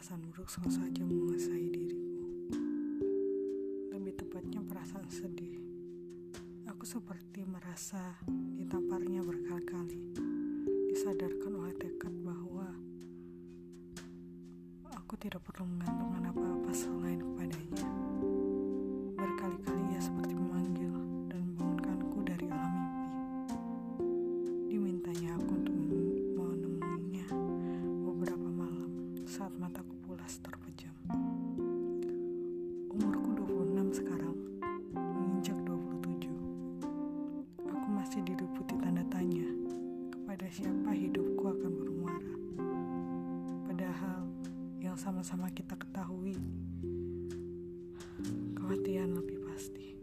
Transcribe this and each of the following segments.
langsung saja menguasai diriku. Lebih tepatnya perasaan sedih. Aku seperti merasa ditamparnya berkali-kali. Disadarkan oleh tekad bahwa aku tidak perlu menggantungkan apa-apa selain kepadanya. Berkali-kali ia seperti memanggil masih diliputi tanda tanya kepada siapa hidupku akan bermuara. Padahal yang sama-sama kita ketahui, kematian lebih pasti.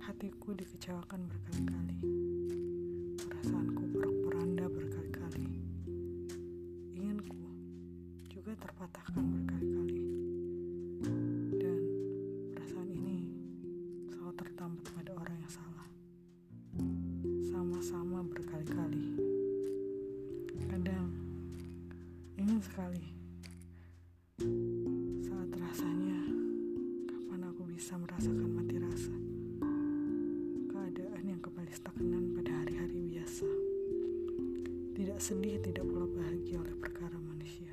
Hatiku dikecewakan berkali-kali. Perasaanku porak-poranda berkali-kali. Inginku juga terpatahkan berkali-kali. Saat rasanya kapan aku bisa merasakan mati rasa. Keadaan yang kembali stagnan pada hari-hari biasa. Tidak sedih, tidak pula bahagia oleh perkara manusia.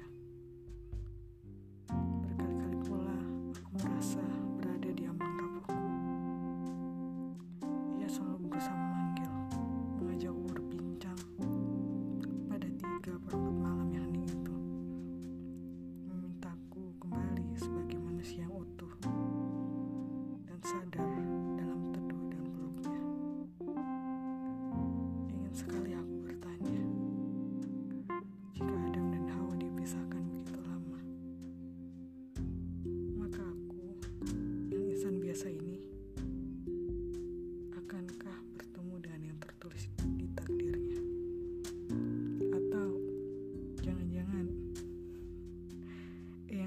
Berkali-kali pula aku merasa berada di ambang rapuhku. Ia selalu berusaha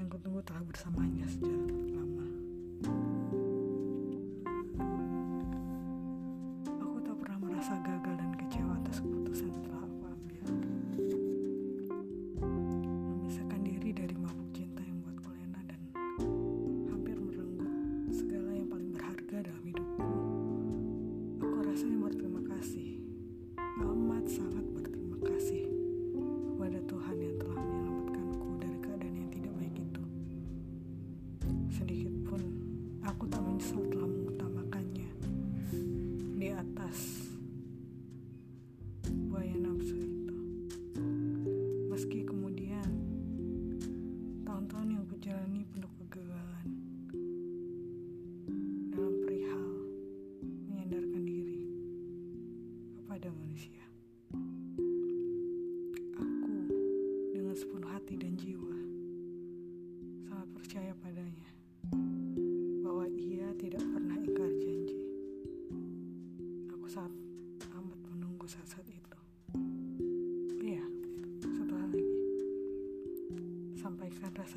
yang kutunggu telah bersamanya sejak lama? Aku tak pernah merasa gagal Sedikit pun aku tak menyesal telah mengutamakannya di atas buaya nafsu itu. Meski kemudian tahun-tahun yang kujalani penuh kegagalan dalam perihal menyadarkan diri kepada manusia.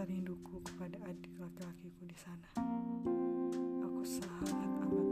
Rasa rinduku kepada adik laki-lakiku di sana. Aku sangat amat